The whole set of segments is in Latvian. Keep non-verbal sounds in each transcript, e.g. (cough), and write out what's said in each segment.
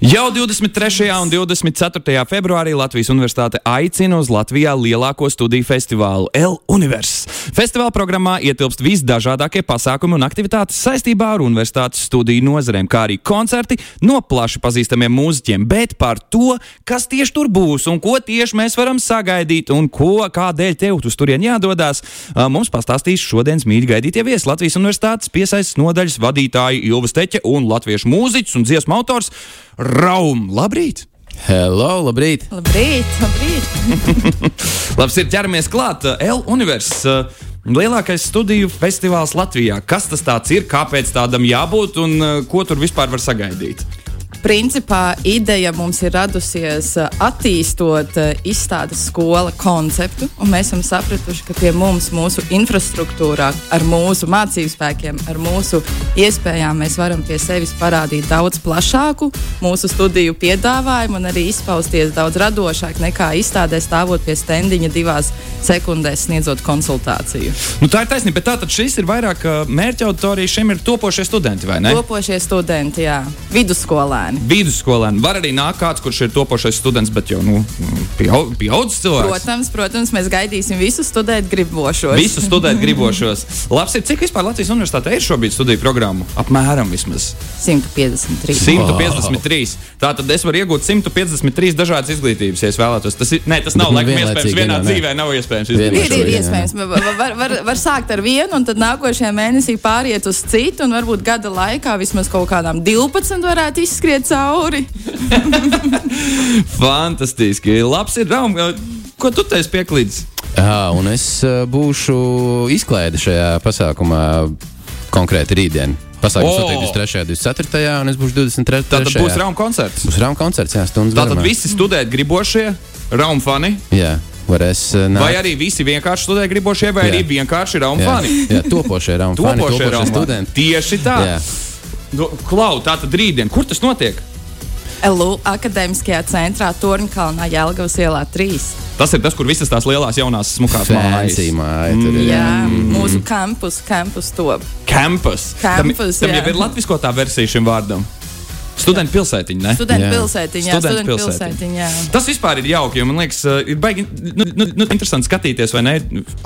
Jau 23. un 24. februārī Latvijas Universitāte aicina uz Latvijā lielāko studiju festivālu L Universe. Festivāla programmā ietilpst visdažādākie pasākumi un aktivitātes saistībā ar universitātes studiju nozarēm, kā arī koncerti no plaši pazīstamiem mūziķiem. Bet par to, kas tieši tur būs un ko tieši mēs varam sagaidīt un ko, kādēļ tev uz turieni jādodas, mums pastāstīs šodienas mīļi gaidītie viesi Latvijas Universitātes piesaistes nodaļas vadītāji Ilva Steķe un latviešu mūziķis un dziesmu autors. Raum, labrīt! Hello, labrīt! Labrīt, labrīt. (laughs) Labs ir ķeramies klāt. L Universitāte. Lielākais studiju festivāls Latvijā. Kas tas ir, kāpēc tādam jābūt un uh, ko tur vispār var sagaidīt? Principā ideja mums ir radusies uh, attīstot uh, izstādes skola konceptu, un mēs esam sapratuši, ka pie mums, mūsu infrastruktūrā, ar mūsu mācību spēkiem, ar mūsu iespējām, mēs varam pie sevis parādīt daudz plašāku mūsu studiju piedāvājumu un arī izpausties daudz radošāk nekā izstādē stāvot pie stendiņa divās sekundēs sniedzot konsultāciju. Nu, tā ir taisnība, bet tātad šis ir vairāk mērķa auditorija, šiem ir topošie studenti, vai ne? Topošie studenti, jā, vidusskolēni skolēni. Vidusskolēni. Var arī nākt kāds, kurš ir topošais students, bet jau nu, pieaug, pieaudzis cilvēks. Protams, protams, mēs gaidīsim visus studēt gribošos. Visus studēt gribošos. Labs ir, cik vispār Latvijas universitātē ir šobrīd studiju programmu? Apmēram vismaz. 153. 153. Oh. Tātad es varu iegūt 153 dažādas izglītības, ja es vēlētos. Tas, ir, ne, tas nav laikam iespējams. Vienā ne. dzīvē nav iespējams. Ir, ir iespējams. Var, var, var, var sākt ar vienu, un tad nākošajā mēnesī pāriet uz citu, un varbūt gada laikā vismaz kaut kādām 12 varētu izskriet iet cauri. (laughs) Fantastiski. Labs ir Raum. Ko tu teici pieklīdz? Jā, un es uh, būšu izklaide šajā pasākumā konkrēti rītdien. Pasākums oh. notiek 23. un 24. un es būšu 23. Tātad būs rauma koncerts. Būs rauma koncerts, jā, stundas. Tātad garumā. visi studēt gribošie, rauma fani. Jā. Varēs, uh, nākt. vai arī visi vienkārši studē gribošie, vai jā. arī vienkārši rauma fani? Jā, topošie rauma fani, topošie, topošie studenti. Tieši tā. Jā. Do, klau, tā tad rītdien, kur tas notiek? LU akadēmiskajā centrā Torņkalnā Jēlgavas ielā 3. Tas ir tas, kur visas tās lielās, jaunās, smukās mājas māja, mm. ir. Jā, mm. mūsu kampus, kampus top. Campus. Campus tam, tam jau ir latviskotā versija šim vārdam. Studentu pilsētiņa, ne? Studentu pilsētiņa, jā, studentu pilsētiņa. Tas vispār ir jauki, jo man liekas, uh, ir baigi nu, nu, nu, interesanti skatīties, vai ne?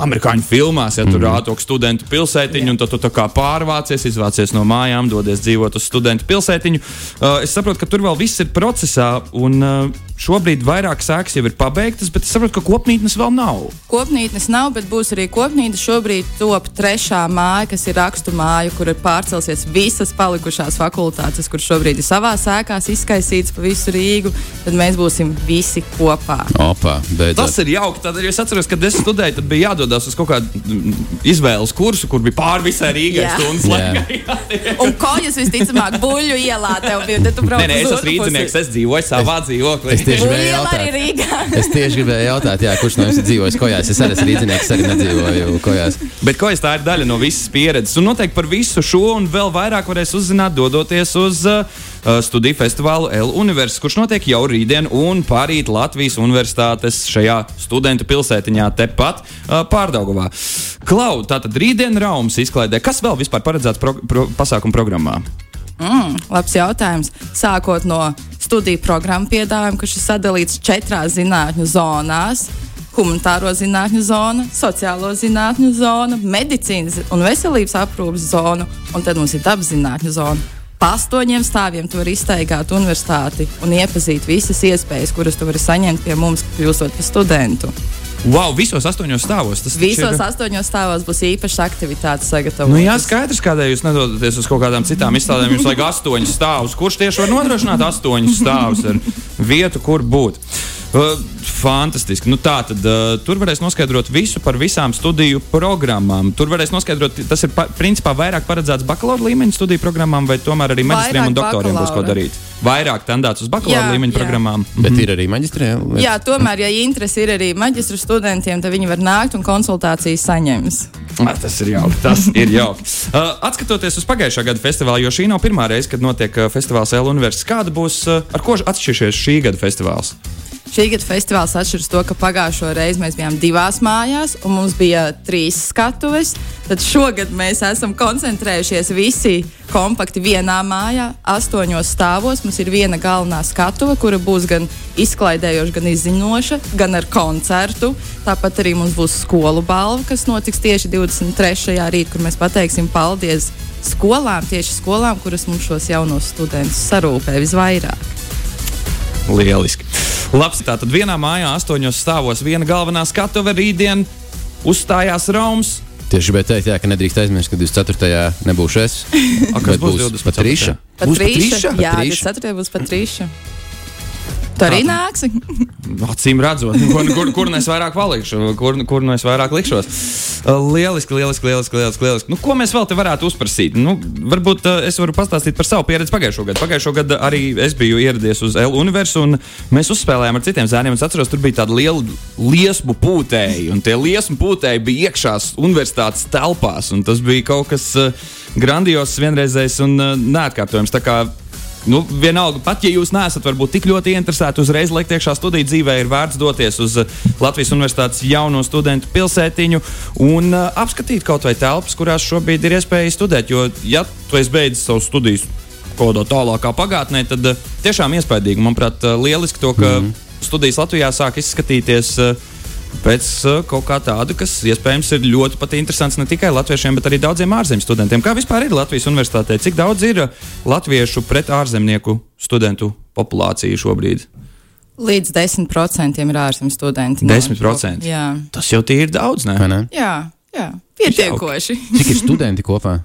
Amerikāņu filmās, ja tur mm. rāda studentu pilsētiņu, jā. un tad tu tā kā pārvācies, izvācies no mājām, dodies dzīvot uz studentu pilsētiņu. Uh, es saprotu, ka tur vēl viss ir procesā, un uh, Šobrīd vairāk sēklas jau ir pabeigtas, bet es saprotu, ka kopmītnes vēl nav. Kopmītnes nav, bet būs arī kopmītne. Šobrīd top trešā māja, kas ir rakstu māja, kur ir pārcelsies visas palikušās fakultātes, kur šobrīd ir savā sēkās izkaisīts pa visu Rīgu. Tad mēs būsim visi kopā. Opa, beidzot. Tas ir jauki. Tad, ja es atceros, kad es studēju, tad bija jādodas uz kaut kādu mm, izvēles kursu, kur bija pāri visai Rīgai stundas laikā. (laughs) Un kojas visticamāk buļļu ielā tev bija. Nē, nē, es esmu rīznieks, es dzīvoju savā dzīvoklī es tieši gribēju jautāt, es tieši gribēju jautāt jā, kurš no jums ir dzīvojis kojās. Es arī esmu rīznieks, arī nedzīvoju kojās. Bet kojas tā ir daļa no visas pieredzes. Un noteikti par visu šo un vēl vairāk varēs uzzināt, dodoties uz uh, studiju festivālu L Universitātes, kurš notiek jau rītdien un pārīt Latvijas Universitātes šajā studentu pilsētiņā tepat uh, Pārdaugavā. Klau, tātad rītdien Raumas izklaidē. Kas vēl vispār paredzēts pro, pro, pasākumu programmā? Mm, labs jautājums. Sākot no studiju programmu piedāvājuma, kurš ir sadalīts četrās zinātņu zonās. Humanitāro zinātņu zona, sociālo zinātņu zona, medicīnas un veselības aprūpes zona, un tad mums ir dabas zinātņu zona. Pa astoņiem stāviem tu vari iztaigāt universitāti un iepazīt visas iespējas, kuras tu vari saņemt pie mums, kļūstot par studentu. Wow, visos astoņos stāvos. Tas visos ir... astoņos stāvos būs īpašas aktivitātes sagatavotas. Nu, jā, skaidrs, kādēļ jūs nedodaties uz kaut kādām citām izstādēm. Jums vajag astoņus stāvus. Kurš tieši var nodrošināt astoņus stāvus ar vietu, kur būt? Uh, fantastiski. Nu, tā tad uh, tur varēs noskaidrot visu par visām studiju programmām. Tur varēs noskaidrot, tas ir pa, principā vairāk paredzēts bakalaura līmeņa studiju programmām, vai tomēr arī maģistriem un doktoriem būs ko darīt. Vairāk tendēts uz bakalaura līmeņa jā. programmām. Bet mhm. ir arī maģistriem? Jā, tomēr, ja interesi ir arī maģistra studentiem, tad viņi var nākt un konsultācijas saņems. Ah, tas ir jauki. Tas ir jauki. (laughs) Uh, atskatoties uz pagājušā gada festivālu, jo šī nav pirmā reize, kad notiek uh, festivāls L Universitātes, kāda būs, uh, ar ko atšķirsies šī gada festivāls? Šī gada festivāls atšķiras to, ka pagājušo reizi mēs bijām divās mājās, un mums bija trīs skatuves. Tad šogad mēs esam koncentrējušies visi kompakti vienā mājā, astoņos stāvos. Mums ir viena galvenā skatuve, kura būs gan izklaidējoša, gan izzinoša, gan ar koncertu. Tāpat arī mums būs skolu balva, kas notiks tieši 23. rīt, kur mēs pateiksim paldies skolām, tieši skolām, kuras mums šos jaunos studentus sarūpē visvairāk. Lieliski. Labs, tātad vienā mājā, astoņos stāvos, viena galvenā skatuve rītdien uzstājās Romas. Tieši gribēju teikt, jā, ka nedrīkst aizmirst, ka 24. nebūšu es. (laughs) A, kas būs būs 24.? Patrīša. Būs Patrīša. Jā, Patrīša? 24. būs Patrīša. Tu arī nāksi? (laughs) Acīm redzot, kur, kur, kur nu es vairāk palikšu, kur, kur nu es vairāk likšos. Uh, Lieliski, lieliski, lieliski. lieliski, lieliski. Nu, ko mēs vēl te varētu uzprasīt? Nu, varbūt uh, es varu pastāstīt par savu pieredzi pagājušo gadu. Pagājušo gadu arī es biju ieradies uz L universitāti, un mēs uzspēlējām ar citiem zēniem. Es atceros, tur bija tāda liela liesmu pūtēji, un tie liesmu pūtēji bija iekšā universitātes telpās. un Tas bija kaut kas uh, grandios, vienreizējs un neatkārtojams. Nu, vienalga, pat ja jūs neesat varbūt tik ļoti interesēti uzreiz likt iekšā studiju dzīvē, ir vērts doties uz uh, Latvijas Universitātes jauno studentu pilsētiņu un uh, apskatīt kaut vai telpas, kurās šobrīd ir iespēja studēt. Jo, ja tu esi beidzis savus studijas kaut kādā tālākā pagātnē, tad uh, tiešām iespaidīgi. Manuprāt, uh, lieliski to, ka mm -hmm. studijas Latvijā sāk izskatīties. Uh, Pēc uh, kaut kā tāda, kas iespējams ir ļoti pat interesants ne tikai latviešiem, bet arī daudziem ārzemju studentiem. Kā vispār ir Latvijas universitātē? Cik daudz ir uh, latviešu pret ārzemnieku studentu populācija šobrīd? Līdz 10% ir ārzemju studenti. 10%? Jā, Tas jau ir daudz, ne? Vai ne? jā, jā. pietiekoši. Cik ir studenti kopā?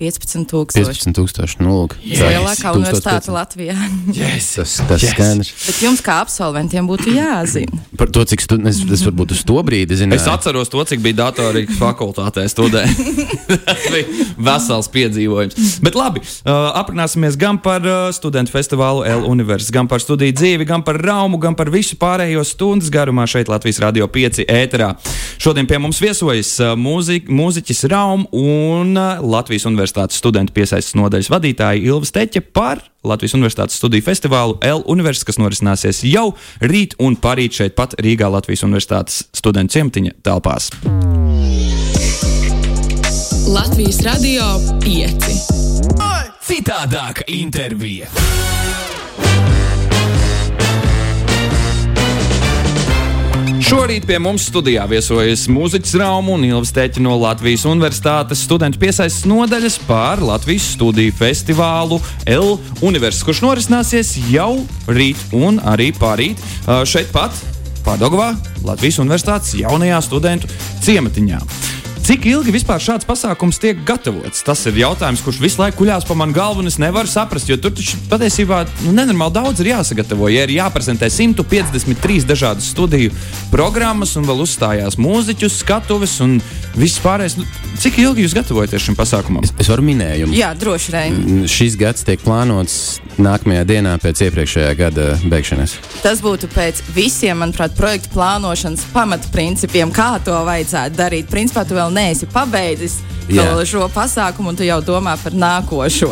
15,000. 15,000. Nu, lūk, Yes. Lielākā universitāte 1500. Latvijā. Yes. Tas, tas Yes. yes. skaidrs. Bet jums, kā absolventiem, būtu jāzina. Par to, cik studenti, es, es varbūt uz to brīdi zinu. Es atceros to, cik bija datorīka fakultātē studēt. Tas bija vesels piedzīvojums. Bet labi, uh, aprunāsimies gan par uh, studentu festivālu L Universitāti, gan par studiju dzīvi, gan par raumu, gan par visu pārējo stundas garumā šeit Latvijas Radio 5 ēterā. Šodien pie mums viesojas uh, mūzi, mūziķis Raum un uh, Latvijas Universitātes studentu piesaistes nodaļas vadītāja Ilva Steķa par Latvijas Universitātes studiju festivālu L Universitātes, kas norisināsies jau rīt un parīt šeit pat Rīgā Latvijas Universitātes studentu ciematiņa telpās. Latvijas radio 5. Citādāka intervija. Šorīt pie mums studijā viesojas mūziķis Rauma un Ilvas Teķa no Latvijas Universitātes studentu piesaistes nodaļas pār Latvijas studiju festivālu L Universitātes, kurš norisināsies jau rīt un arī pārīt šeit pat Pārdagovā, Latvijas Universitātes jaunajā studentu ciematiņā. Cik ilgi vispār šāds pasākums tiek gatavots? Tas ir jautājums, kurš visu laiku kuļās pa manu galvu, un es nevaru saprast, jo tur taču patiesībā nu, nenormāli daudz ir jāsagatavo. Ja ir jāprezentē 153 dažādas studiju programmas, un vēl uzstājās mūziķus, skatuves un viss pārējais, nu, cik ilgi jūs gatavojaties šim pasākumam? Es varu minējumu. Jā, droši vien. Šis gads tiek plānots nākamajā dienā pēc iepriekšējā gada beigšanas. Tas būtu pēc visiem, manuprāt, projektu plānošanas pamatprincipiem, kā to vajadzētu darīt. Principā tu vēl neesi pabeidzis šo pasākumu, un tu jau domā par nākošo.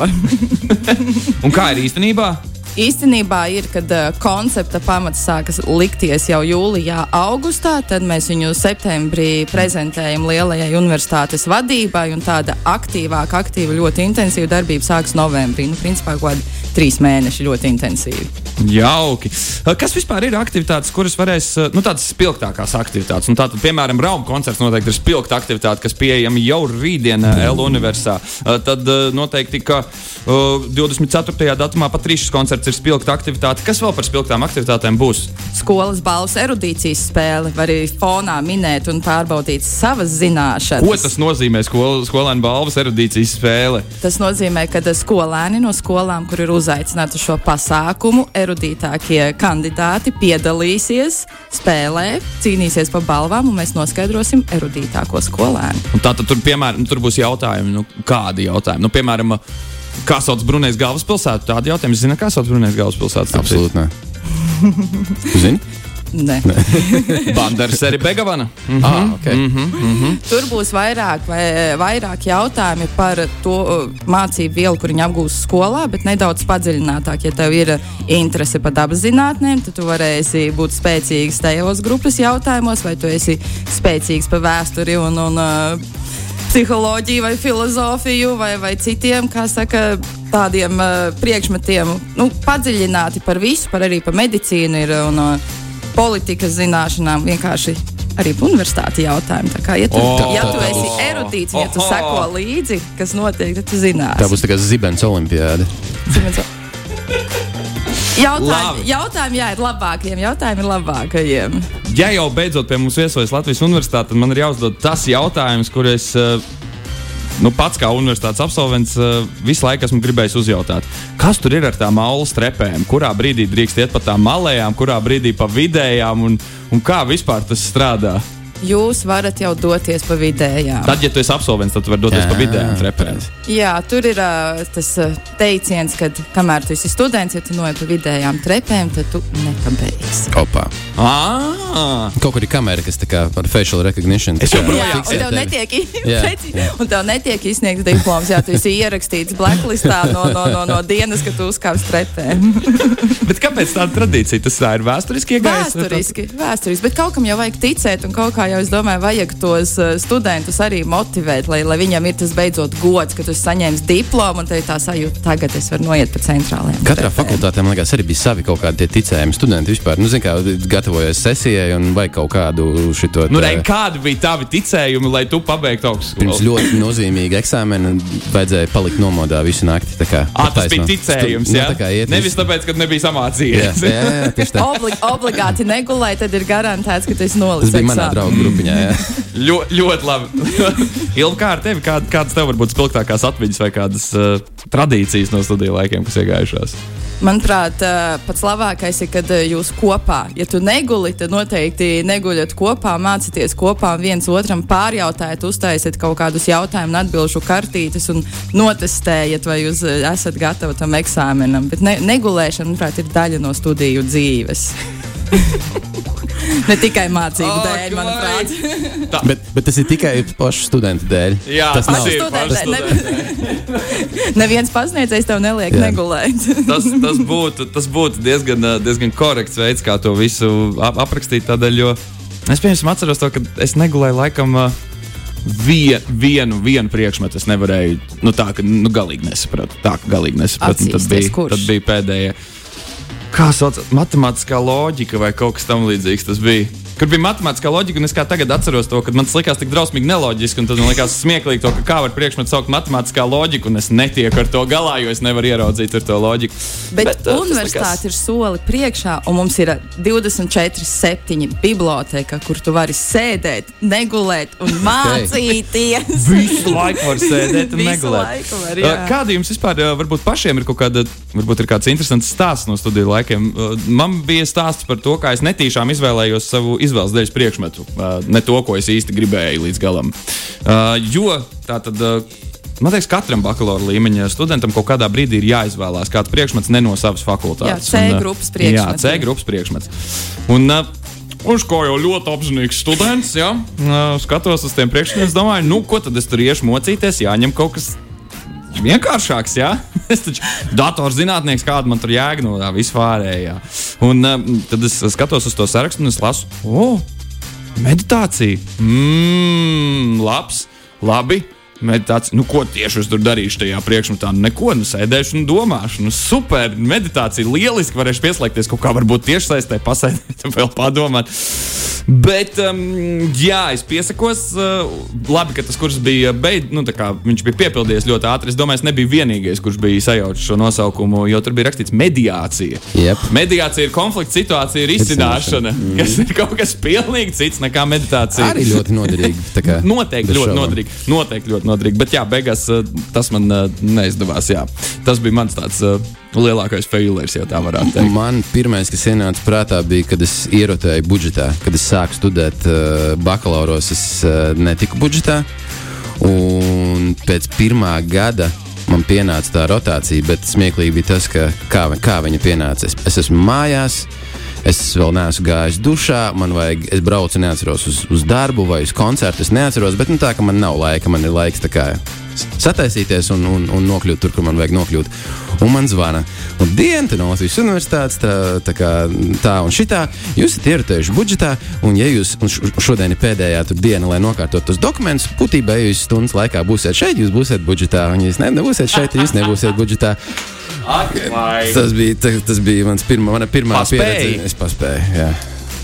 Un kā ir īstenībā? Īstenībā ir, kad uh, koncepta pamats sākas likties jau jūlijā, augustā. Tad mēs viņu septembrī prezentējam lielajai universitātes vadībai, un tāda aktīvāka, aktīva, ļoti intensīva darbība sākas novembrī. Nu, principā, kaut kādi trīs mēneši ļoti intensīvi. Jauki. Kas vispār ir aktivitātes, kuras varēs, nu, tādas spilgtākās aktivitātes? Nu, tātad, piemēram, Rauma koncerts noteikti ir spilgta aktivitāte, kas pieejama jau rītdien L universitātē. Tad eh, noteikti, ka uh, 24. datumā Patrīšas koncerts ir spilgta aktivitāte. Kas vēl par spilgtām aktivitātēm būs? Skolas balvas erudīcijas spēle var arī fonā minēt un pārbaudīt savas zināšanas. Ko tas nozīmē skol, skolēnu balvas erudīcijas spēle? Tas nozīmē, ka skolēni no skolām, kur ir uzaicināti uz šo pasākumu, erudītākie kandidāti piedalīsies spēlē, cīnīsies par balvām, un mēs noskaidrosim erudītāko skolēnu. Un tā tad tur, piemēram, tur būs jautājumi, nu, kādi jautājumi? Nu, piemēram, kā sauc Brunēs galvaspilsētu? Tādi jautājumi, zina, kā sauc Brunēs galvaspilsētu? Absolūti. nē. Zini? Ne. (laughs) Banderas arī Begavana. Mm -hmm. ah, okay. mm -hmm. Tur būs vairāk, vai, vairāk jautājumi par to uh, mācību vielu, kur viņi apgūst skolā, bet nedaudz padziļinātāk. Ja tev ir interese par dabas zinātnēm, tad tu varēsi būt spēcīgs tajos grupas jautājumos, vai tu esi spēcīgs par vēsturi un, un uh, psiholoģiju, vai filozofiju, vai, vai citiem, kā saka, tādiem uh, priekšmetiem. Nu, padziļināti par visu, par arī par medicīnu ir, un uh, politikas zināšanām vienkārši. Arī universitāti jautājumu. Tā kā, ja tu, oh, ja tu esi erudīts, ja tu seko līdzi, kas notiek, tad tu zinās. Tā būs tā kā zibens olimpiāda. Jautājumi, jautājumi, jā, ir labākajiem. Jautājumi ir labākajiem. Ja jau beidzot pie mums viesojas Latvijas universitāte, tad man ir jāuzdod tas jautājums, kur es eh, nu, pats kā universitātes absolvents eh, visu laiku esmu gribējis uzjautāt. Kas tur ir ar tām malu strepēm? Kurā brīdī drīkst iet pa tām malējām, kurā brīdī pa vidējām un, un kā vispār tas strādā? Jūs varat jau doties pa vidējām. Tad, ja tu esi absolvents, tad tu vari doties Jā, pa vidējām trepēm. Jā, tur ir uh, tas uh, teiciens, ka kamēr tu esi students, ja tu noiet pa vidējām trepēm, tad tu nekavēsi. Kopā. Ah! Kaut kur ir kamera, kas tā kā ar facial recognition. Es joprojām- fiksē tev netiek, (laughs) un tev netiek izsniegts diploms. Jā, tu esi ierakstīts blacklistā no, no, no, no dienas, kad tu uzkāpsi trepēm. (laughs) Bet kāpēc tāda tradīcija? Tas tā ir vēsturiski iegājis. Vēsturiski, vēsturiski, bet kaut kam jau vajag ticēt, un kaut kā jau es domāju, vajag tos uh, studentus arī motivēt, lai, lai viņam ir tas beidzot gods, ka tu saņēmis diplomu un te ir tā sajūta, tagad es varu noiet pa centrālajiem. Katrā fakultātē, man liekas, arī bija savi kaut kādi tie ticējumi. Studenti vispār, nu, zin, kā gatavojas sesijai un vajag kaut kādu šito. Nu, tā- re, kādi bija tavi ticējumi, lai tu pabeigtu augstu Pirms ļoti nozīmīga eksāmena vajadzēja palikt nomodā visu nakti. tā kā Ah, tas bija taisno. ticējums. Stu- Jā, Nu, tā kā iet Nevis tāpēc, ka nebija Jā, samācījies. jā, jā, tā. Obli obligāti negulēji, tad ir garantēts, ka tu esi nolicis. Tas bija manā draugu grupiņā. (laughs) Ļo, ļoti labi. (laughs) Ilgi, kā ar tevi, kā, kādas tev varbūt spilgtākās atmiņas vai kādas uh, tradīcijas no studiju laikiem, kas iegājušās? Manuprāt, ā, pats labākais ir, kad ā, jūs kopā, ja tu neguli, tad noteikti neguļat kopā, mācieties kopā viens otram pārjautājat, uztaisiet kaut kādus jautājumu un atbildžu kartītes un notestējat, vai jūs esat gatavi tam eksāmenam. Bet ne, negulēšana, manuprāt, ir daļa no studiju dzīves. (laughs) (laughs) ne tikai mācību Ak, dēļ, manuprāt. (laughs) Bet, bet tas ir tikai pašu studentu dēļ. Jā, tas tas nav. pašu ne, (laughs) neviens pasniedzējs tev neliek Jā. negulēt. Tas, tas, būtu, tas būtu diezgan, uh, diezgan korekts veids, kā to visu ap aprakstīt. Tādēļ, jo es piemēram atceros to, ka es negulēju laikam. uh, Vien, vienu, vienu priekšmetu es nevarēju, nu tā, ka nu, galīgi nesapratu. Tā, ka galīgi nesapratu. Tad bija, tad bija pēdējie. Kā sauc, matemātiskā loģika vai kaut kas tamlīdzīgs tas bija. Kur bija matemātiskā loģika, un es kā tagad atceros to, ka man tas likās tik drausmīgi neloģiski, un tad man likās smieklīgi, to, ka kā var priekšmetu saukt matemātiskā loģika, un es netieku ar to galā, jo es nevaru ieraudzīt ar to loģiku. Bet, Bet tas universitāte ir soli priekšā, un mums ir 24, 7 biblioteka, kur tu vari sēdēt, negulēt un mācīties. (laughs) Visu laiku var sēdēt un negulēt. var. Uh, Kāda jums vispār, varbūt pašiem ir kaut kāda, varbūt ir kāds interesants stāsts no studiju laikiem? Man bija stāsts par to, kā es netīšām izvēlējos savu izvēles dēļ priekšmetu. Uh, Ne to, ko es īsti gribēju līdz galam. Uh, Jo tā tad. uh, Man liekas, katram bakalaura līmeņa studentam kaut kādā brīdī ir jāizvēlās kāds priekšmets ne no savas fakultātes. Jā, C grupas Jā, priekšmets. C grupas priekšmets. Un, Viņš kā jau ļoti apzinīgs students, ja, skatos uz tiem priekšmetiem, domāju, nu, ko tad es tur iešu mocīties, jāņem kaut kas vienkāršāks. Ja? (laughs) Es taču datorzinātnieks, kāda man tur jēga no tā vispārējā. Un uh, tad es skatos uz to sarakstu un es lasu, o, meditācija. Mmm, labs, labi. Meditācija, nu, ko tieši es tur darīšu tajā priekšmetā? Nu, Neko, nu, sēdēšu un domāšu. Nu, super, meditācija, lieliski. Varēšu pieslēgties kaut kā, varbūt tiešsaistē, pasēdēt, (laughs) vēl padomāt. Bet, um, jā, es piesakos. Uh, labi, ka tas kurs bija beidzis, nu, kā viņš bija piepildījies ļoti ātri. Es domāju, es nebiju vienīgais, kurš bija sajaucis šo nosaukumu, jo tur bija rakstīts mediācija. Jep. Mediācija ir konflikta situācija, ir izcināšana, mm. kas ir kaut kas pilnīgi cits nekā meditācija. Arī ļoti noderīgi. (laughs) Noteikti ļoti šaubām. noderīgi. Noteikti ļoti noderīgi. Bet, jā, beigās uh, tas man uh, neizdevās. Jā. Tas bija mans tāds uh, lielākais failures, ja tā varētu teikt. Man pirmais, kas ienāca prātā, bija, kad es ierotēju budžetā. Kad es sāku studēt uh, bakalauros, es uh, netiku budžetā. Un pēc pirmā gada man pienāca tā rotācija, bet smieklīgi bija tas, ka kā, kā viņa pienāca. Es, es esmu mājās, es vēl neesmu gājis dušā, man vajag, es braucu, neatceros uz, uz darbu vai uz koncertu, es neatceros, bet nu, tā, ka man nav laika, man ir laiks tā kā sataisīties un, un, un nokļūt tur, kur man vajag nokļūt. Un man zvana, un diena no Latvijas universitātes, tā, tā, kā, tā un šitā, jūs esat ierotējuši budžetā, un ja jūs, un šodien ir pēdējā diena, lai nokārtotu tos dokumentus, būtībā, ja jūs stundas laikā būsiet šeit, jūs būsiet budžetā, un ja jūs ne, nebūsiet šeit, jūs nebūsiet budžetā. Tas bija, tas, bija mans pirma, mana pirmā Paspēji? pieredze. Es paspēju, jā.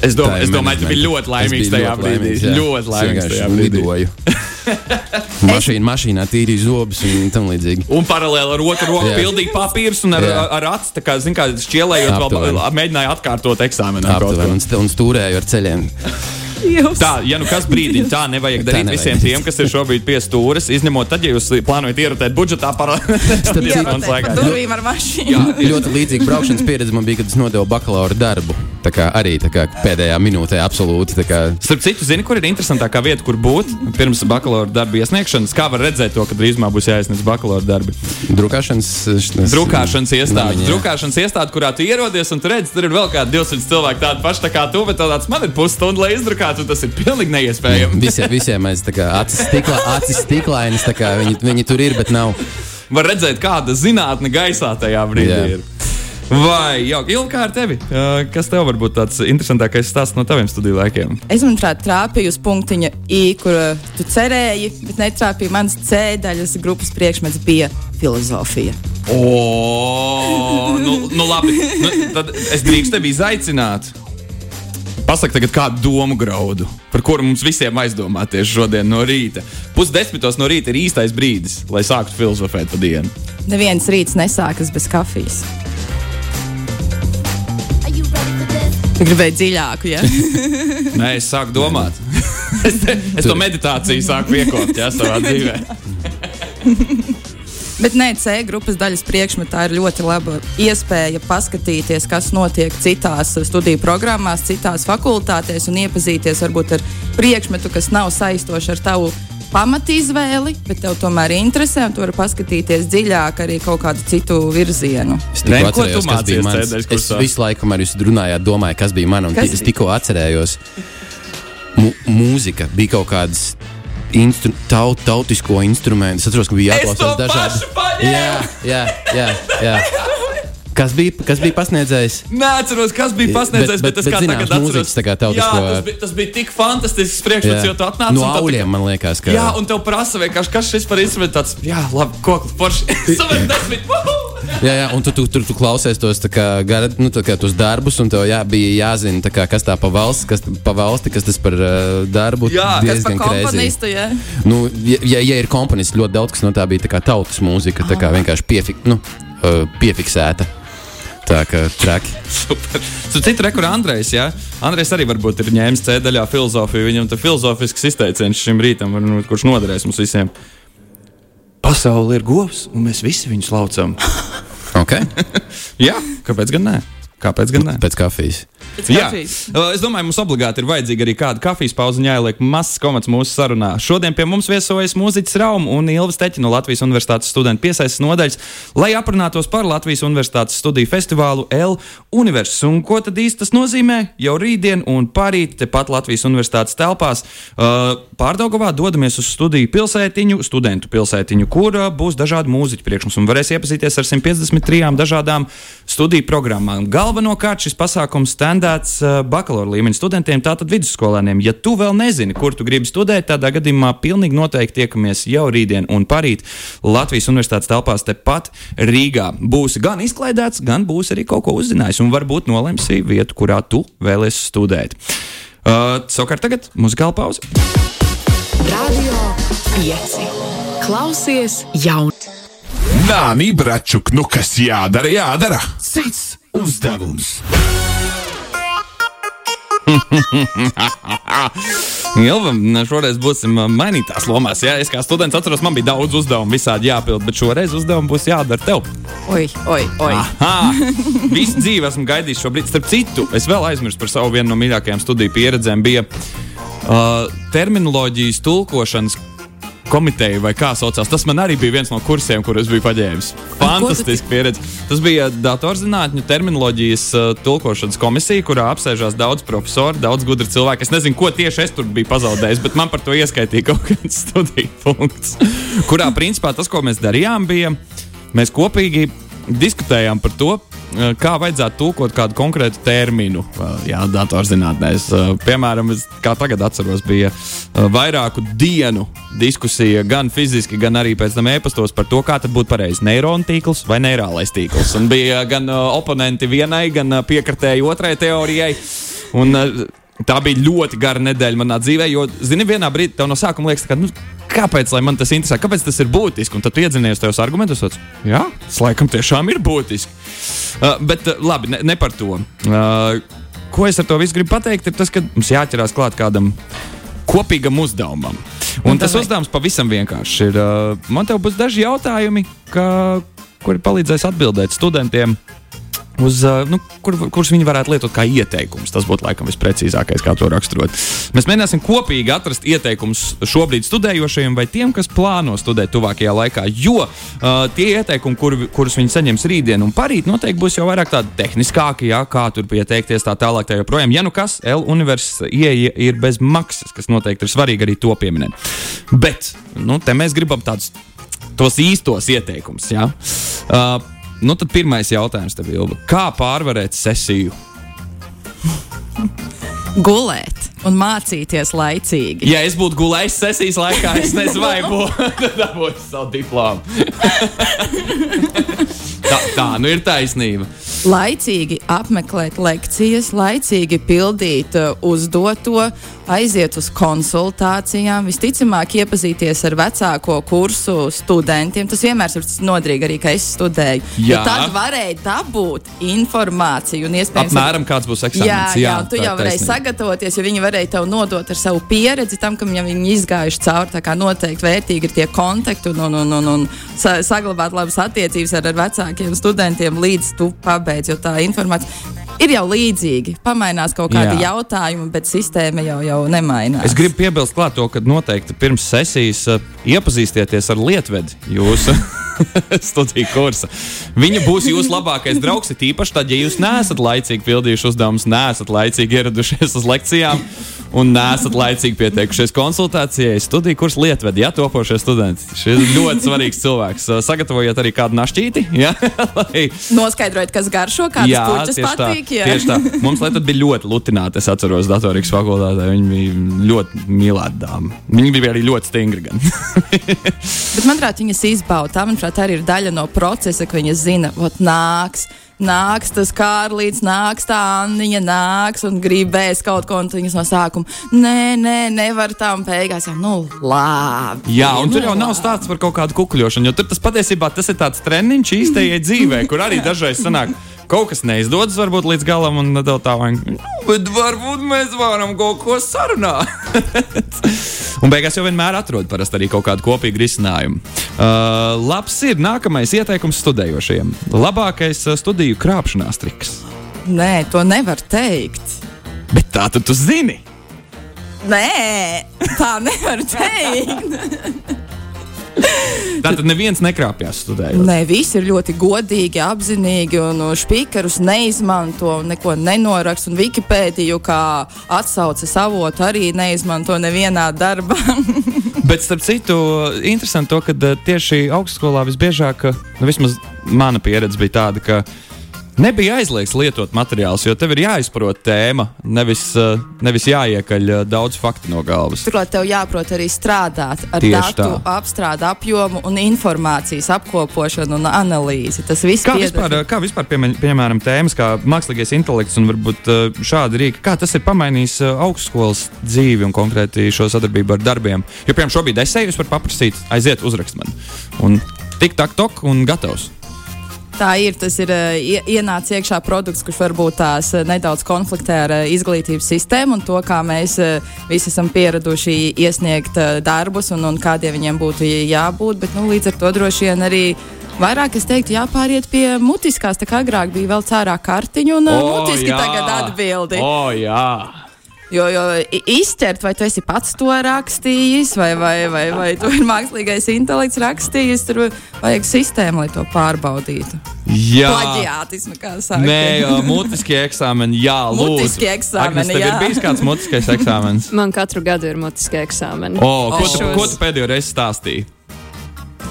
Es, dom, es domāju, tu biji ļoti laimīgs tajā brīdī. Ļoti laimīgs tajā brīdī. (laughs) Mašīna, mašīnā tīrīja zobus un tam līdzīgi. Un paralēli ar otru roku pildīja papīrus un ar, Jā. ar acu, tā kā, zin, kā šķielējot, vēl Aptuveni. pa- mēģināja atkārtot eksāmenu. ar un, st un stūrēju ar ceļiem. Jūs. Tā, ja nu kas brīdī tā nevajag Tā darīt nevajag. visiem tiem, kas ir šobrīd pie stūres, izņemot tad, ja jūs plānojat ierotēt budžetā paralēli. Jā, stundas pa laikā. durvīm ar mašīnu. Jā, ļoti līdzīga braukšanas pieredze man bija, kad es nodevu bakalaura darbu. Tā kā arī tā kā pēdējā minūtē absolūti. kā Starp citu, zini, kur ir interesantākā vieta, kur būt pirms bakalaura darba iesniegšanas? Kā var redzēt to, ka drīzumā būs jāiesniedz bakalaura darbi? Drukāšanas, šnes- Drukāšanas iestāde. Namiņā. Drukāšanas iestāde, kurā tu ierodies un tu redzi, tur ir vēl kādi 200 cilvēki, tādi paši tā kā tu, bet tāds man ir pusstunda, lai izdrukātu, un tas ir pilnīgi neiespējami. (laughs) Visiem, visiem kā acis, stikla, acis kā viņi, viņi tur ir, bet nav. Var redzēt, kāda zinātne gaisā tajā brīdī Jā. ir. Vai jau ilgi ar tevi? Kas tev var būt tāds interesantākais stāsts no taviem studiju laikiem? Es manuprāt, trāpīju uz punktiņa I, kur tu cerēji, bet netrāpīju. Mans C daļas grupas priekšmets bija filozofija. O, nu, nu labi. Nu, tad es drīkstu tevi izaicināt. Pasaki tagad kādu domu graudu, par kuru mums visiem aizdomāties šodien no rīta. Pusdesmitos no rīta ir īstais brīdis, lai sāktu filozofēt pa dienu. Neviens rīts nesākas bez kafijas. Tu gribēji dziļāku, ja? (laughs) Nē, es sāku domāt. (laughs) es, te, es to meditāciju sāku iekopt jā, savā dzīvē. Bet nē, C grupas daļas priekšmetā ir ļoti laba iespēja paskatīties, kas notiek citās studiju programmās, citās fakultātēs un iepazīties varbūt ar priekšmetu, kas nav saistošs ar tavu pamatizvēli, bet tev tomēr interesē, un tu vari paskatīties dziļāk arī kaut kādu citu virzienu. Es atcerējos, tu kas bija mans. C-daļas Es visu laiku, kamēr jūs runājāt, domāju, kas bija man. un Kas Es tikko atcerējos, mu mūzika bija kaut kādas. Instru, taut, tautisko instrumentu. Es atceros, ka bija jāklausās dažādi. Jā, jā, jā. jā. Kas bija, kas bija pasniedzējis? Neatceros, kas bija pasniedzējis, bet, Bet- bet, bet- es kā bet tagad atceros. kā Jā, tas bija, tas bija tik fantastisks priekšmets, jo tu atnāci no augļiem, man liekas, ka. Jā, un tev prasa vienkārši, kas šis par instrumentu tāds, jā, labi, (laughs) desmit, wuhu! Jā, jā, un tu, tu, tu, tu klausies tos, gara, nu, tos darbus, un tev jā, bija jāzina, kā, kas tā pa valsts, kas pa valsti, kas tas par uh, darbu. Jā, diezgan komponistu, ja? Nu, ja, ja, ja ir komponists, ļoti daudz kas no tā bija tā kā tautas mūzika, tā kā vienkārši piefik, nu, uh, piefiksēta. Tā kā traki. Super. Citu rekurā Andrejs, jā. Andrejs arī varbūt ir ņēmis C daļā filozofiju. Viņam tas filozofisks izteiciens šim rītam, varbūt, kurš noderēs mums visiem. Pasaule ir govs, un mēs visi viņus laucam. Okay. (laughs) Jā, kāpēc gan ne? Kāpēc gan ne? Pēc kafijas. Jā, Uh, es domāju, mums obligāti ir vajadzīga arī kāda kafijas pauze un jāieliek mazs komats mūsu sarunā. Šodien pie mums viesojas mūziķis Rauma un Ilva Steķa no Latvijas Universitātes studentu piesaistes nodaļas, lai aprunātos par Latvijas Universitātes studiju festivālu L Universe. Un ko tad īsti tas nozīmē? Jau rītdien un parīt tepat Latvijas Universitātes telpās uh, Pārdaugavā dodamies uz studiju pilsētiņu, studentu pilsētiņu, kur uh, būs dažādi mūziķi priekš mums un varēs iepazīties ar 153 dažādām studiju programmām. Galvenokārt šis pasākums standēts uh, bakalaura līmeņa studentiem, tātad vidusskolēniem. Ja tu vēl nezini, kur tu gribi studēt, tādā gadījumā pilnīgi noteikti tiekamies jau rītdien un parīt Latvijas Universitātes telpās tepat Rīgā. Būsi gan izklaidēts, gan būsi arī kaut ko uzzinājis un varbūt nolemsi vietu, kurā tu vēlēsies studēt. Uh, savukārt tagad muzikāla pauze. Radio 5. Klausies jaunu! Nāni, bračuk, nu kas jādara, jādara. Cits uzdevums. (laughs) Ilvam, šoreiz būsim uh, mainītās lomās. Jā, es kā students atceros, man bija daudz uzdevumu, visādi jāpild, bet šoreiz uzdevumi būs jādara tev. Oi, oi, oi. Aha! (laughs) Visu dzīvi esmu gaidījis šo brīdi. Starp citu, es vēl aizmirsu par savu vienu no mīļākajām studiju pieredzēm. Bija uh, terminoloģijas tulkošanas komiteja, vai kā saucās. Tas man arī bija viens no kursiem, kurus biju paņēmis. Fantastiski pieredze. Tas bija datorzinātņu terminoloģijas uh, tulkošanas komisija, kurā apsēžās daudz profesoru, daudz gudru cilvēku. Es nezinu, ko tieši es tur biju pazaudējis, bet man par to ieskaitīja kaut kāds (laughs) studiju punkts, kurā principā tas, ko mēs darījām, bija mēs kopīgi diskutējām par to, kā vajadzētu tulkot kādu konkrētu terminu. eh, Jā, datorzinātnēs. Eh, Piemēram, es, kā tagad atceros, bija eh, vairāku dienu diskusija gan fiziski, gan arī pēc tam e-pastos par to, kā tad būtu pareizi neironu tīkls vai neirālais tīkls. Un bija gan eh, oponenti vienai, gan eh, piekritēji otrai teorijai. Un, eh, Tā bija ļoti gara nedēļa manā dzīvē, jo, zini, vienā brīdī tev no sākuma liekas, ka, nu, kāpēc lai man tas interesē, kāpēc tas ir būtiski? Un tad tu iedzinies tajos argumentos, un jā, tas laikam tiešām ir būtiski. Uh, bet uh, labi, ne, ne par to. Uh, ko es ar to visu gribu pateikt, ir tas, ka mums jāķerās klāt kādam kopīgam uzdevumam. Un tas davai. uzdevums pavisam vienkāršs ir. Uh, man te būs daži jautājumi, ka, kuri palīdzēs atbildēt studentiem. Uz, nu, kur, kurus viņi varētu lietot kā ieteikumus. Tas būtu laikam visprecīzākais, kā to raksturot. Mēs mēģināsim kopīgi atrast ieteikumus šobrīd studējošajiem vai tiem, kas plāno studēt tuvākajā laikā. Jo uh, tie ieteikumi, kur, kurus viņi saņems rītdien un parīt, noteikti būs jau vairāk tādi tehniskāki, jā, kā tur pieteikties tā tālāk. Tā joprojām, ja nu kas, L universitāte ieeja ir bez maksas, kas noteikti ir svarīgi arī to pieminēt. Bet nu, te mēs gribam tādus tos īstos ieteikumus. Uh, nu tad pirmais jautājums tev, Ilva. Kā pārvarēt sesiju? Gulēt un mācīties laicīgi. Ja es būtu gulējis sesijas laikā, es nezinu, vai būtu (laughs) dabūjis savu diplomu. tā, tā, nu ir taisnība. Laicīgi apmeklēt lekcijas, laicīgi pildīt uh, uzdoto, aiziet uz konsultācijām, visticamāk iepazīties ar vecāko kursu studentiem. Tas vienmēr ir noderīgi arī, ka es studēju. Jā. Jo Tad varēja dabūt informāciju un iespējams. Apmēram kāds būs eksāmens. Jā, jā, jā, tu jau varēji sagatavoties, jo viņi varēja tev nodot ar savu pieredzi tam, kam jau viņi izgājuši cauri. Tā kā noteikti vērtīgi ir tie kontakti un, un, un, un, un sa saglabāt labas attiecības ar, ar vecākiem studentiem līdz tu pabeidz, jo tā informācija ir jau līdzīga. Pamainās kaut kādi Jā. jautājumi, bet sistēma jau, jau nemainās. Es gribu piebilst, klāt to, ka noteikti pirms sesijas uh, iepazīstieties ar Lietvedi jūsu (laughs) studiju kursa. Viņa būs jūsu labākais draugs, it īpaši tad, ja jūs neesat laicīgi pildījuši uzdevumus, neesat laicīgi ieradušies uz lekcijām un neesat laicīgi pieteikušies konsultācijai. Studiju kursa Lietvedi, ja topošie studenti. Šis ir ļoti svarīgs cilvēks. Sagatavojiet arī kādu našķīti, ja? (laughs) lai Noskaidrojot, kas garšo, kādas puķas tieši tā, patīk. jā. tieši tā. Mums Latvijā bija ļoti lutināti. Es atceros, datorikas fakultātē viņi bija ļoti mīlēti dāmas. Viņi bija arī ļoti stingri. gan. (laughs) Bet, manuprāt, viņas izbauda. Tā, manuprāt, arī ir daļa no procesa, ka viņas zina, ka nāks. Nāks tas kārlīds, nāks tā Anniņa, nāks un gribēs kaut ko, un viņas no sākuma - nē, nē, nevar tām beigās. Jau, nu, labi. Jā, un tur jau nav stāsts par kaut kādu kukuļošanu, jo tur tas patiesībā tas ir tāds treniņš īstajai dzīvē, kur arī dažreiz sanāk. Kaut kas neizdodas, varbūt līdz galam, un tad tā vajag. Nu, bet varbūt mēs varam kaut ko sarunāt. (laughs) un beigās jau vienmēr atrod parasti arī kaut kādu kopīgu risinājumu. Uh, labs ir nākamais ieteikums studējošiem. Labākais uh, studiju krāpšanās triks. Nē, to nevar teikt. Bet tā tad tu zini. Nē, tā nevar teikt. (laughs) (laughs) Tā tad neviens nekrāpjas studējot. Nē, visi ir ļoti godīgi, apzinīgi un spīkerus neizmanto, neko nenoraksta. Un Wikipēdiju kā atsauces avotu arī neizmanto nevienā darbā. (laughs) Bet, starp citu, interesanti to, ka eh, tieši augstskolā visbiežāk, eh, nu, vismaz mana pieredze bija tāda, ka nebija aizliegts lietot materiālus, jo tev ir jāizprot tēma, nevis, eh, nevis jāiekaļ eh, daudz faktu no galvas. Turklāt tev jāprot arī strādāt ar Tieši datu tā. apstrādi apjomu un informācijas apkopošanu un analīzi. Tas viss pieder- vispār, kā vispār piemēram, piemēram tēmas kā mākslīgais intelekts un varbūt eh, šādi rīki, kā tas ir pamainījis eh, augstskolas dzīvi un konkrēti šo sadarbību ar darbiem? Jo, piemēram, šobrīd esēju es varu paprasīt, aiziet uzrakst man. Un tik tak tok un gatavs. Tā ir. Tas ir uh, ienācis iekšā produkts, kurš varbūt tās uh, nedaudz konfliktē ar uh, izglītības sistēmu un to, kā mēs visi esam pieraduši iesniegt darbus un, un kādiem viņiem būtu jābūt. Bet, nu, līdz ar to droši vien arī. Vairāk es teiktu, jāpāriet pie mutiskās. Tā kā agrāk bija vēl cērā kartiņa un uh, mutiski jā. tagad atbildi. O, jā. Jo, jo izķert, vai tu esi pats to rakstījis, vai, vai, vai, vai tu ir mākslīgais intelekts rakstījis, tur vajag sistēmu, lai to pārbaudītu. Jā. Plaģiātismu, kā saka. Nē, mutiskie eksāmeni, jā, lūdzu. Mutiskie eksāmeni, Agnes, jā. ir bijis kāds mutiskais eksāmenis? Man katru gadu ir mutiskie eksāmeni. O, ko, tu, Šos- ko tu pēdējo reizi stāstīji?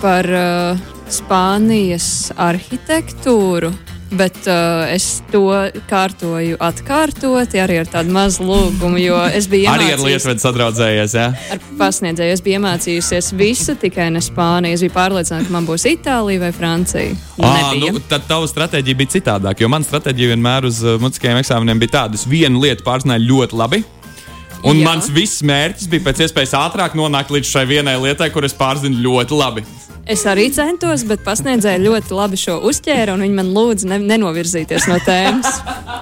Par uh, Spānijas arhitektūru. Bet uh, es to kārtoju atkārtoti arī ar tādu mazu lūgumu, jo es biju Arī ar Lietuvu sadraudzējies, jā? ar pasniedzēju. Es biju iemācījusies visu, tikai ne Spāniju. Es biju pārliecināta, ka man būs Itālija vai Francija. Ah, Nebija. nu, tad tava stratēģija bija citādāka. Jo mana stratēģija vienmēr uz uh, mutiskajiem eksāmeniem bija tāda, es vienu lietu pārzināju ļoti labi. Un Jā. Mans viss mērķis bija pēc iespējas ātrāk nonākt līdz šai vienai lietai, kur es pārzinu ļoti labi. Es arī centos, bet pasniedzēja ļoti labi šo uzķēru, un viņi man lūdza ne, nenovirzīties no tēmas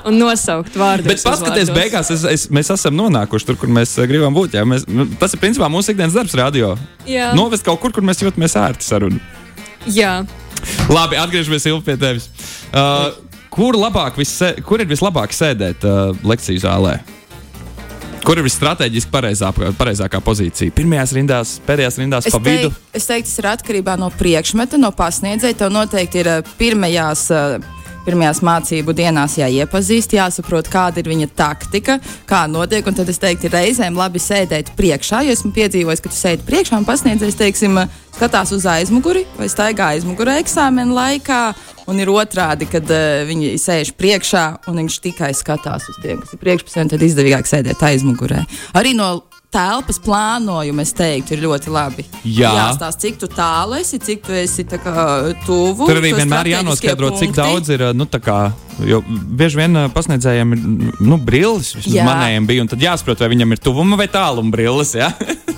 un nosaukt vārdus. Bet paskatieties, beigās es, es, mēs esam nonākuši tur, kur mēs uh, gribam būt. Jā. Mēs, nu, tas ir principā mūsu ikdienas darbs, radio. Jā. Novest kaut kur, kur mēs jūtamies ērti sarunu. Jā. Labi, atgriežamies pie tevis. Uh, kur, labāk visse, kur ir vislabāk sēdēt uh, lekciju zālē? Kur ir visstrateģiski pareizā, pareizākā pozīcija? Pirmajās rindās, pēdējās rindās, Es, pa vidu. teik, es teiktu, tas ir atkarībā no priekšmeta, no pasniedzēja. Tev noteikti ir eh, pirmajās. eh, Pirmajās mācību dienās jāiepazīst, jāsaprot, kāda ir viņa taktika, kā notiek. Tad es teiktu, reizēm labi sēdēt priekšā. Jo esmu piedzīvojis, ka tu sēdi priekšā un pasniedzējs, teiksim, skatās uz aizmuguri vai staigā aizmugurē eksāmena laikā. Un ir otrādi, kad uh, viņi sēž priekšā un viņš tikai skatās uz tiem, kas ir priekšpusē, tad izdevīgāk sēdēt aizmugurē. Arī no telpas plānojuma, es teiktu, ir ļoti labi. Jā. Jāstāsta, cik tālu esi, cik tu esi tā kā, tuvu. Tur arī vienmēr jānoskaidro, cik punkti. daudz ir. Nu, kā, jo bieži vien pasniedzējiem ir nu, brilles, Jā. manējiem bija, tad jāsaprot, vai viņam ir tuvuma vai tāluma brilles. Ja?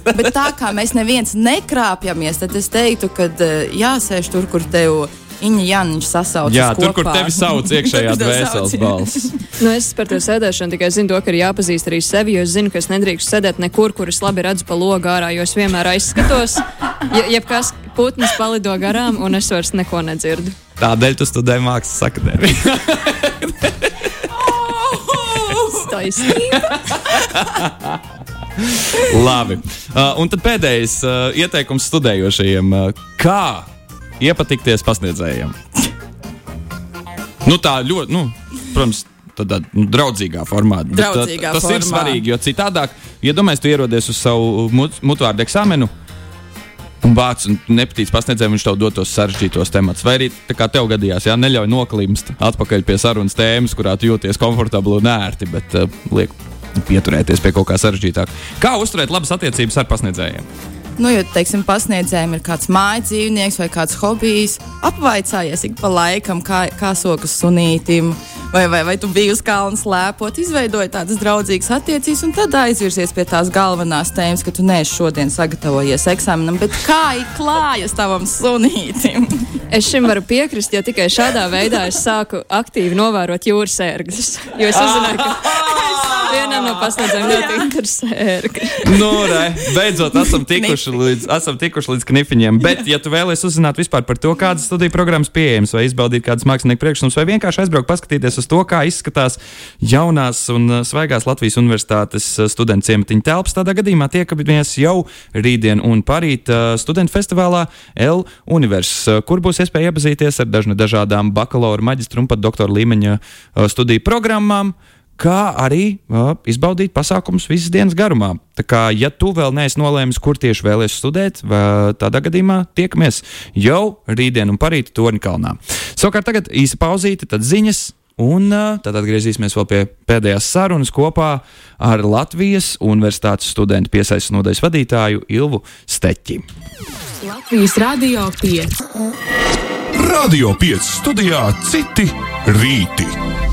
Bet tā kā mēs neviens nekrāpjamies, tad es teiktu, ka jāsēž tur, kur tev Iņa Jānis sasaucas. Jā, tur, kur kopā. tevi sauc iekšējā (laughs) kur dvēseles balss. (laughs) Nu, es par to sēdēšanu tikai zinu, to, ka ir jāpazīst arī sevi. Jo es zinu, ka es nedrīkstu sēdēt nekur, kur es labi redzu pa logu ārā, jo es vienmēr aizskatos. Ja, jebkas putns palido garām, un es vairs neko nedzirdu. Tādēļ tu studēji mākslas akadēmiju. (laughs) Labi. Uh, un tad pēdējais uh, ieteikums studējošajiem. Uh, kā iepatikties pasniedzējiem? Nu, tā ļoti, nu, protams, tādā nu, draudzīgā formā. Draudzīgā tas ir formā. svarīgi, jo citādāk, iedomājieties, tu ierodies uz savu mut, mutvārdu eksāmenu. Un vārds nepatīk pasniedzējiem, viņš tev dod tos sarežģītos tematus. Vai arī tā kā tev gadījās, jā, neļauj noklimst atpakaļ pie sarunas tēmas, kurā tu jūties komfortabli un ērti, bet uh, liek pieturēties pie kaut kā sarežģītāka. Kā uzturēt labas attiecības ar pasniedzējiem? Nu, jo, teiksim, pasniedzējiem ir kāds mājas dzīvnieks vai kāds hobijs. Apvaicājies ik pa laikam, kā, kā sokas sunītim, vai, vai, vai tu biji uz kalna slēpot, izveidoji tādas draudzīgas attiecības, un tad aizvirsies pie tās galvenās tēmas, ka tu neesi šodien sagatavojies eksāmenam, bet kā ir klājas tavam sunītim? Es šim varu piekrist, jo tikai šādā veidā es sāku aktīvi novērot jūras ērgļus. Jo es uzzināju, ka (laughs) vienam no pasniedzējiem ļoti interesē ērgļi. Nu, re, beidzot, esam tikuši līdz, esam tikuši līdz knifiņiem. Bet, ja tu vēlies uzzināt vispār par to, kādas studiju programmas pieejamas, vai izbaudīt kādas mākslinieku priekšnesumus, vai vienkārši aizbraukt, paskatīties uz to, kā izskatās jaunās un uh, svaigās Latvijas Universitātes uh, studentu ciematiņa telpas, tādā gadījumā tiekamies jau rītdien un parīt uh, studentu festivālā L Univers, uh, kur būs iespēja iepazīties ar dažne dažādām bakalaura, maģistra un pat doktora līmeņa studiju programmām kā arī uh, izbaudīt pasākumus visas dienas garumā. Tā kā, ja tu vēl neesi nolēmis, kur tieši vēlēsies studēt, vai tādā gadījumā tiekamies jau rītdien un parīt Torņkalnā. Savukārt tagad īsa pauzīte, tad ziņas. Un uh, tad atgriezīsimies vēl pie pēdējās sarunas kopā ar Latvijas Universitātes studentu piesaistes nodaļas vadītāju Ilvu Steķi. Latvijas Rādio 5. Radio 5 studijā citi rīti.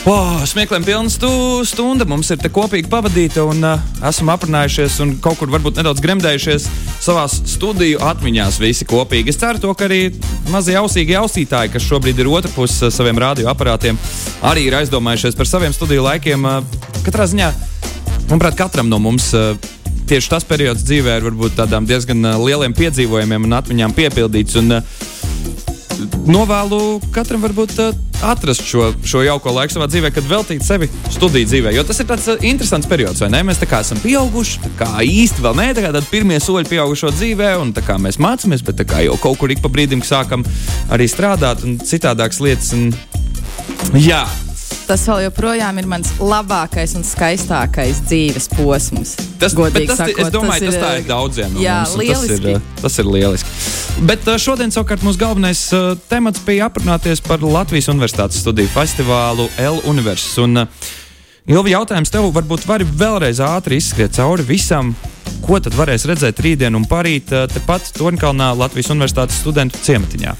Wow, smiekliem pilna stu, stunda mums ir te kopīgi pavadīta, un uh, esam aprunājušies un kaut kur varbūt nedaudz gremdējušies savā studiju atmiņās visi kopīgi. Es ceru, to, ka arī mazie ausīgi ausītāji, kas šobrīd ir otrpus uh, saviem radioaparātiem, arī ir aizdomājušies par saviem studiju laikiem. Uh, katrā ziņā, manuprāt, katram no mums. Uh, Tieši tas periods dzīvē ir varbūt tādām diezgan lieliem piedzīvojumiem un atmiņām piepildīts. Un, uh, novēlu katram varbūt uh, atrast šo, šo jauko laiku savā dzīvē, kad veltīt sevi studiju dzīvē. Jo tas ir tāds uh, interesants periods, vai ne? Mēs tā kā esam pieauguši, tā kā īsti vēl ne, tā kā pirmie soļi pieaugušo dzīvē, un tā kā mēs mācāmies, bet tā kā jau kaut kur ik pa brīdim sākam arī strādāt un citādākas lietas. Un, jā, Tas vēl joprojām ir mans labākais un skaistākais dzīves posms. Tas, godīgi tas, sakot, es domāju, tas, ir, tā ir daudziem no jā, mums. Tas ir, uh, tas ir lieliski. Bet uh, šodien savukārt mūsu galvenais uh, temats bija aprunāties par Latvijas Universitātes studiju festivālu L Universitātes. Un, uh, Ilvi, jautājums tev varbūt vari vēlreiz ātri izskriet cauri visam, ko tad varēs redzēt rītdien un parīt tepat Tornkalnā Latvijas Universitātes studentu ciematiņā.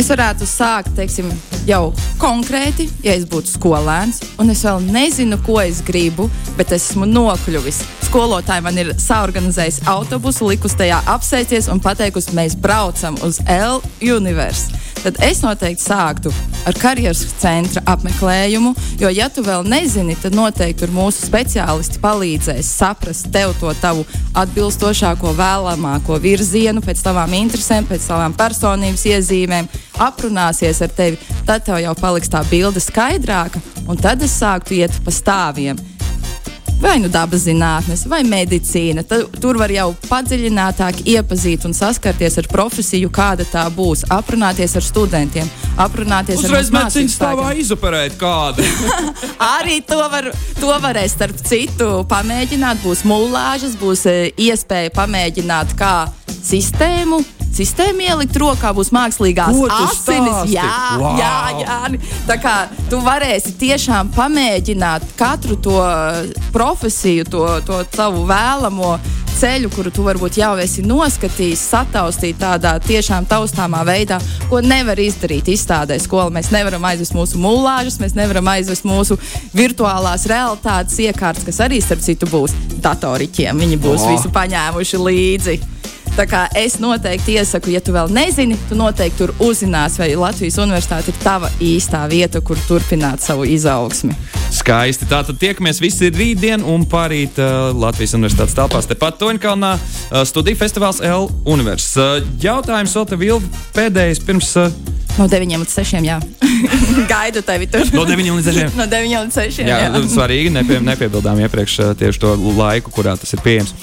Es varētu sākt teiksim, jau konkrēti, ja es būtu skolēns, un es vēl nezinu, ko es gribu, bet es esmu nokļuvis. Skolotāji man ir saorganizējis autobusu, likus tajā apsēsties un pateikusi, mēs braucam uz L Universe. Tad es noteikti sāktu ar karjeras centra apmeklējumu, jo, ja tu vēl nezini, tad noteikti tur mūsu speciālisti palīdzēs saprast tev to tavu atbilstošāko, vēlamāko virzienu, pēc tavām interesēm, pēc tavām personības iezīmēm, aprunāsies ar tevi. Tad tev jau paliks tā bilde skaidrāka, un tad es sāktu iet pa stāviem. Vai nu dabas zinātnes, vai medicīna. Tad, tur var jau padziļinātāk iepazīt un saskarties ar profesiju, kāda tā būs. Aprunāties ar studentiem, aprunāties Uzreiz ar medicīnas stāvā mācību izoperēt kādu. (laughs) Arī to, var, to varēs, starp citu, pamēģināt. Būs mūlāžas, būs e, iespēja pamēģināt kā sistēmu. Sistēma ielikt rokā būs mākslīgās asinis. Jā, Wow! jā, jā. Tā kā tu varēsi tiešām pamēģināt katru to profesiju, to, to savu vēlamo ceļu, kuru tu varbūt jau esi noskatījis, sataustīt tādā tiešām taustāmā veidā, ko nevar izdarīt izstādē skolā. Mēs nevaram aizvest mūsu mūlāžas, mēs nevaram aizvest mūsu virtuālās realitātes iekārtas, kas arī, starp citu, būs datoriķiem. Viņi būs O. visu paņēmuši līdzi. Tā kā es noteikti iesaku, ja tu vēl nezini, tu noteikti tur uzzināsi, vai Latvijas universitāte ir tava īstā vieta, kur turpināt savu izaugsmi. Skaisti. Tātad tiekamies visi rītdien un parīt uh, Latvijas Universitātes telpās. Tepat Toņkalnā uh, studiju festivāls L Universitātes. Uh, jautājums vēl tev Ilvi, pēdējais pirms. Uh, No 9 līdz 6. Jā, (laughs) gaidu tevi tur. No 9 līdz 6. (laughs) No 9 līdz 6. Jā, Jā, svarīgi. Nepie, nepiebildām iepriekš uh, tieši to laiku, kurā tas ir pieejams.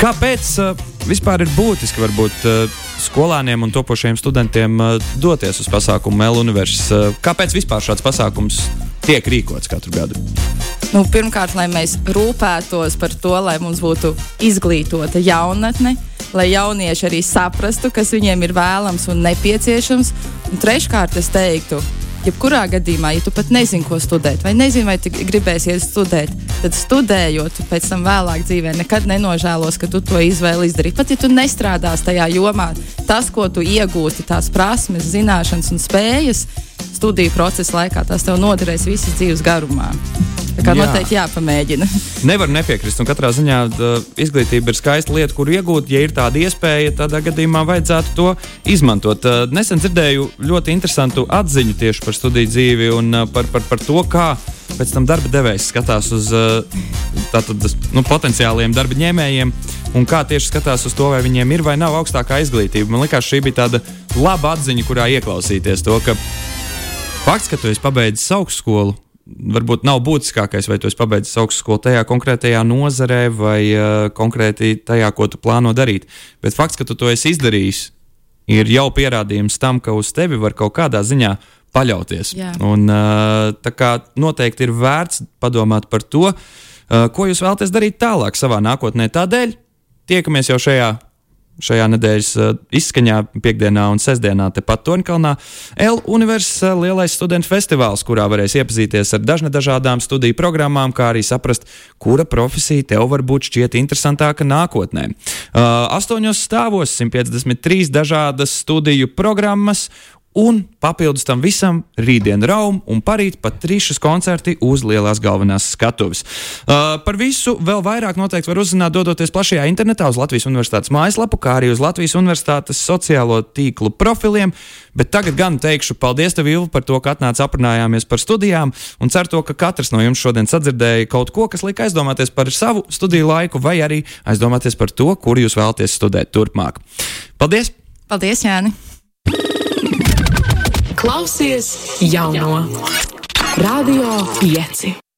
Kāpēc uh, vispār ir būtiski varbūt uh, skolēniem un topošiem studentiem uh, doties uz pasākumu L Universitātes? Uh, kāpēc vispār šāds pasākums tiek rīkots katru gadu? Nu, pirmkārt, lai mēs rūpētos par to, lai mums būtu izglītota jaunatne, lai jaunieši arī saprastu, kas viņiem ir vēlams un nepieciešams. Un treškārt, es teiktu, jebkurā gadījumā, ja tu pat nezini, ko studēt, vai nezini, vai gribēsi iet studēt, tad studējot, tu pēc tam vēlāk dzīvē nekad nenožēlos, ka tu to izvēli izdarīji. Pat ja tu nestrādās tajā jomā, tas, ko tu iegūsti, tās prasmes, zināšanas un spējas studiju procesa laikā, tas tev noderēs visas dzīves garumā. Tā kā Jā. noteikti jāpamēģina. (laughs) Nevaru nepiekrist. Un katrā ziņā izglītība ir skaista lieta, kur iegūt. Ja ir tāda iespēja, tādā gadījumā vajadzētu to izmantot. Nesen dzirdēju ļoti interesantu atziņu tieši par studiju dzīvi un par, par, par to, kā pēc tam darba devējs skatās uz tātad, nu, potenciāliem darba ņēmējiem. Un kā tieši skatās uz to, vai viņiem ir vai nav augstākā izglītība. Man liekas, šī bija tāda laba atziņa, kurā ieklausīties to, ka fakts, ka tu esi pabeidzis augstskolu, varbūt nav būtiskākais, vai tu esi pabeidzis augstskolu tajā konkrētajā nozarē vai uh, konkrēti tajā, ko tu plāno darīt. Bet fakts, ka tu to esi izdarījis, ir jau pierādījums tam, ka uz tevi var kaut kādā ziņā paļauties. Jā. Un, uh, tā kā noteikti ir vērts padomāt par to, uh, ko jūs vēlaties darīt tālāk savā nākotnē. Tādēļ tiekamies jau šajā šajā nedēļas uh, izskaņā, piekdienā un sestdienā, tepat Toņkalnā. L Universitātes uh, lielais studentu festivāls, kurā varēs iepazīties ar dažna dažādām studiju programmām, kā arī saprast, kura profesija tev varbūt šķiet interesantāka nākotnē. Uh, astoņos stāvos 153 dažādas studiju programmas. Un papildus tam visam rītdien raum un parīt pat trīšas koncerti uz lielās galvenās skatuves. Uh, par visu vēl vairāk noteikti var uzzināt, dodoties plašajā internetā uz Latvijas Universitātes mājaslapu, kā arī uz Latvijas Universitātes sociālo tīklu profiliem. Bet tagad gan teikšu paldies tev, Ilva, par to, ka atnāci aprunājāmies par studijām un ceru to, ka katrs no jums šodien sadzirdēja kaut ko, kas lika aizdomāties par savu studiju laiku vai arī aizdomāties par to, kur jūs vēlaties studēt turpmāk. Paldies! Paldies, Jāni! Klausies jauno Radio 5.